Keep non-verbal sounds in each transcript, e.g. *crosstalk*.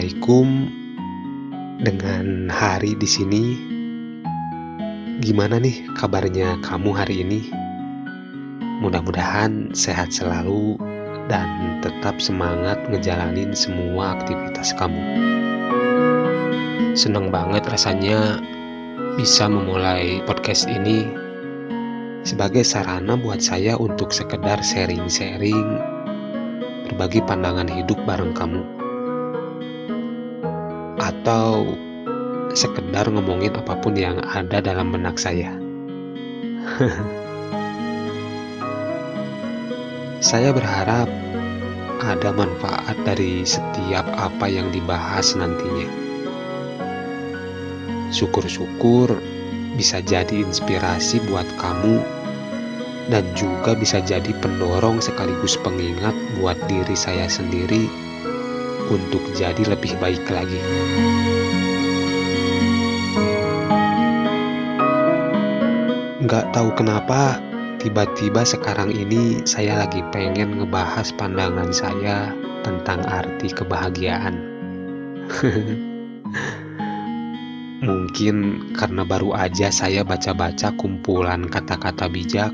Assalamualaikum. Dengan hari di sini, gimana nih kabarnya kamu hari ini? Mudah-mudahan sehat selalu dan tetap semangat ngejalanin semua aktivitas kamu. Senang banget rasanya bisa memulai podcast ini sebagai sarana buat saya untuk sekedar sharing-sharing berbagi pandangan hidup bareng kamu atau sekedar ngomongin apa pun yang ada dalam benak saya. *laughs* saya berharap ada manfaat dari setiap apa yang dibahas nantinya. Syukur-syukur bisa jadi inspirasi buat kamu dan juga bisa jadi pendorong sekaligus pengingat buat diri saya sendiri untuk jadi lebih baik lagi. Nggak tahu kenapa, tiba-tiba sekarang ini saya lagi pengen ngebahas pandangan saya tentang arti kebahagiaan. *laughs* Mungkin karena baru aja saya baca-baca kumpulan kata-kata bijak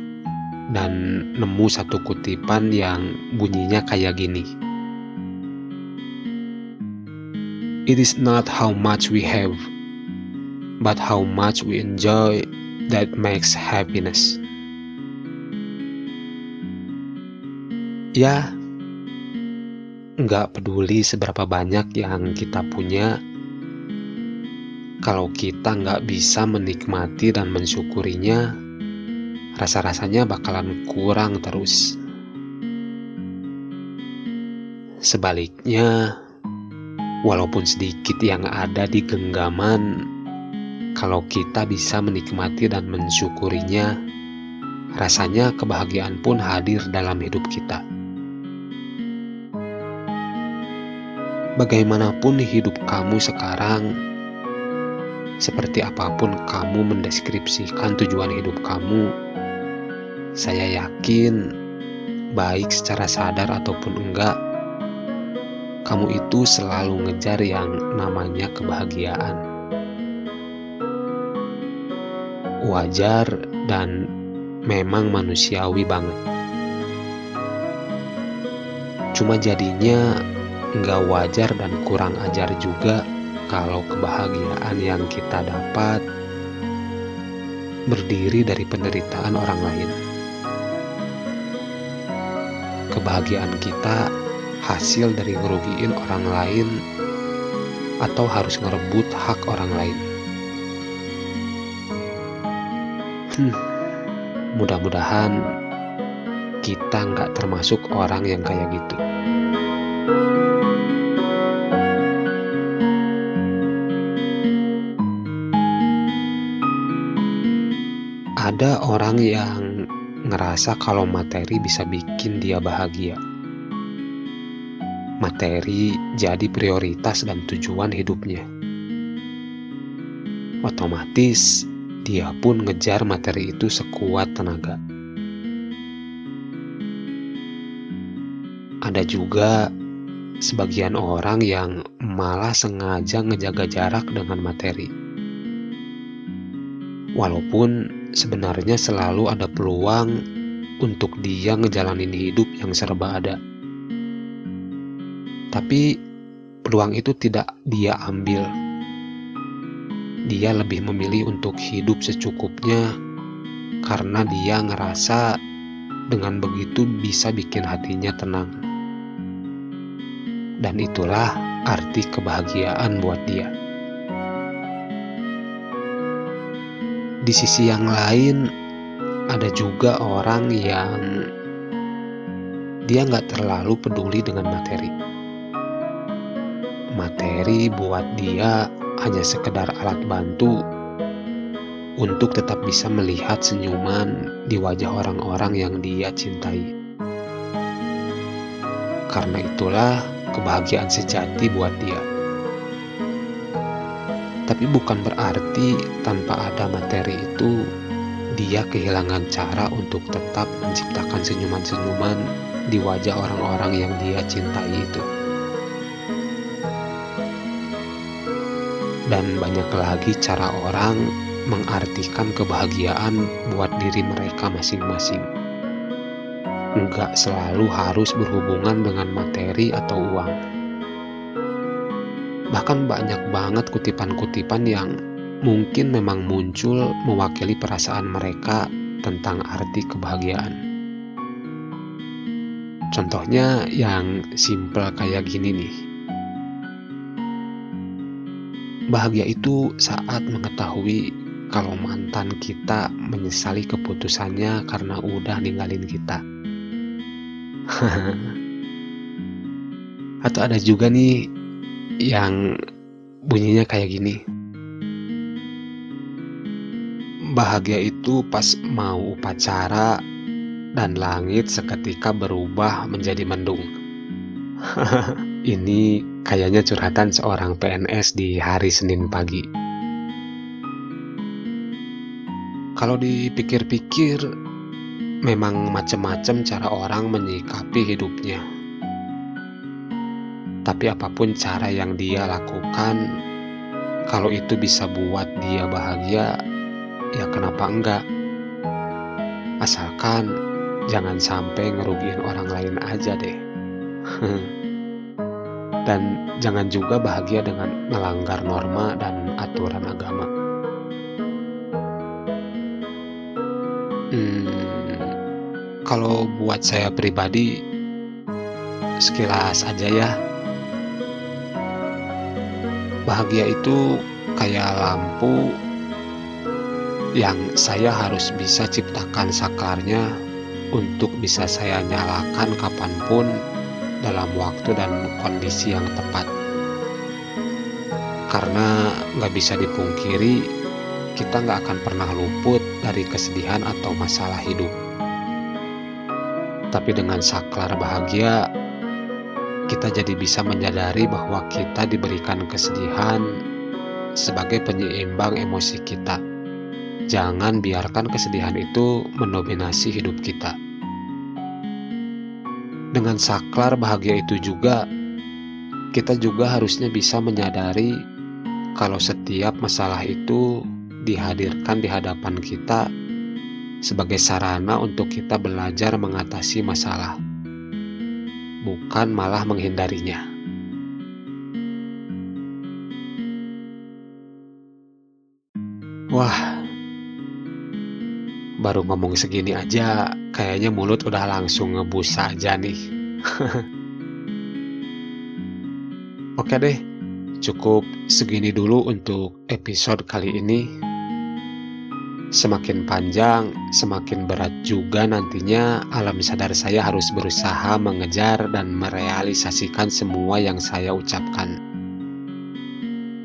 dan nemu satu kutipan yang bunyinya kayak gini. It is not how much we have, but how much we enjoy that makes happiness. Ya, nggak peduli seberapa banyak yang kita punya, kalau kita nggak bisa menikmati dan mensyukurinya, rasa-rasanya bakalan kurang terus. Sebaliknya, walaupun sedikit yang ada di genggaman, kalau kita bisa menikmati dan mensyukurinya, rasanya kebahagiaan pun hadir dalam hidup kita. Bagaimanapun hidup kamu sekarang, seperti apa pun kamu mendeskripsikan tujuan hidup kamu, saya yakin, baik secara sadar ataupun enggak, kamu itu selalu ngejar yang namanya kebahagiaan. Wajar dan memang manusiawi banget. Cuma jadinya nggak wajar dan kurang ajar juga kalau kebahagiaan yang kita dapat berdiri dari penderitaan orang lain kebahagiaan kita hasil dari ngerugiin orang lain atau harus ngerebut hak orang lain. Hmm, mudah-mudahan kita nggak termasuk orang yang kayak gitu. Ada orang yang ngerasa kalau materi bisa bikin dia bahagia. Materi jadi prioritas dan tujuan hidupnya. Otomatis dia pun ngejar materi itu sekuat tenaga. Ada juga sebagian orang yang malah sengaja ngejaga jarak dengan materi. Walaupun sebenarnya selalu ada peluang untuk dia ngejalanin hidup yang serba ada. Tapi peluang itu tidak dia ambil. Dia lebih memilih untuk hidup secukupnya karena dia ngerasa dengan begitu bisa bikin hatinya tenang. Dan itulah arti kebahagiaan buat dia. di sisi yang lain ada juga orang yang dia nggak terlalu peduli dengan materi. Materi buat dia hanya sekedar alat bantu untuk tetap bisa melihat senyuman di wajah orang-orang yang dia cintai. Karena itulah kebahagiaan sejati buat dia. Tapi bukan berarti tanpa ada materi itu dia kehilangan cara untuk tetap menciptakan senyuman-senyuman di wajah orang-orang yang dia cintai itu. Dan banyak lagi cara orang mengartikan kebahagiaan buat diri mereka masing-masing. Enggak selalu harus berhubungan dengan materi atau uang. Bahkan banyak banget kutipan-kutipan yang mungkin memang muncul mewakili perasaan mereka tentang arti kebahagiaan. Contohnya yang simple kayak gini nih. Bahagia itu saat mengetahui kalau mantan kita menyesali keputusannya karena udah ninggalin kita. *laughs* Atau ada juga nih yang bunyinya kayak gini. Bahagia itu pas mau upacara dan langit seketika berubah menjadi mendung. *laughs* Ini kayaknya curhatan seorang PNS di hari Senin pagi. Kalau dipikir-pikir, memang macam-macam cara orang menyikapi hidupnya. Tapi apa pun cara yang dia lakukan, kalau itu bisa buat dia bahagia, ya kenapa enggak? Asalkan jangan sampai ngerugiin orang lain aja deh. *laughs* dan jangan juga bahagia dengan melanggar norma dan aturan agama. Hmm, kalau buat saya pribadi, sekilas aja ya, bahagia itu kayak lampu yang saya harus bisa ciptakan saklarnya untuk bisa saya nyalakan kapan pun dalam waktu dan kondisi yang tepat. Karena nggak bisa dipungkiri, kita nggak akan pernah luput dari kesedihan atau masalah hidup. Tapi dengan saklar bahagia, kita jadi bisa menyadari bahwa kita diberikan kesedihan sebagai penyeimbang emosi kita. Jangan biarkan kesedihan itu mendominasi hidup kita. Dengan saklar bahagia itu juga, kita juga harusnya bisa menyadari kalau setiap masalah itu dihadirkan di hadapan kita sebagai sarana untuk kita belajar mengatasi masalah, bukan malah menghindarinya. Wah, baru ngomong segini aja, kayaknya mulut udah langsung ngebus aja nih. *laughs* Oke deh, cukup segini dulu untuk episode kali ini. Semakin panjang, semakin berat juga nantinya alam sadar saya harus berusaha mengejar dan merealisasikan semua yang saya ucapkan.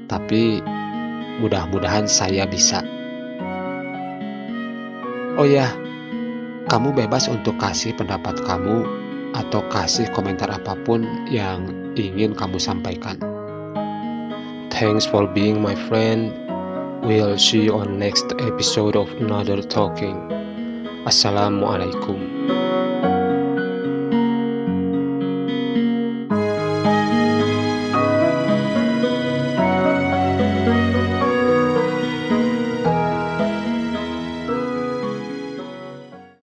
Tapi mudah-mudahan saya bisa. Oh ya, kamu bebas untuk kasih pendapat kamu atau kasih komentar apa pun yang ingin kamu sampaikan. Thanks for being my friend. We'll see you on next episode of another talking. Assalamualaikum.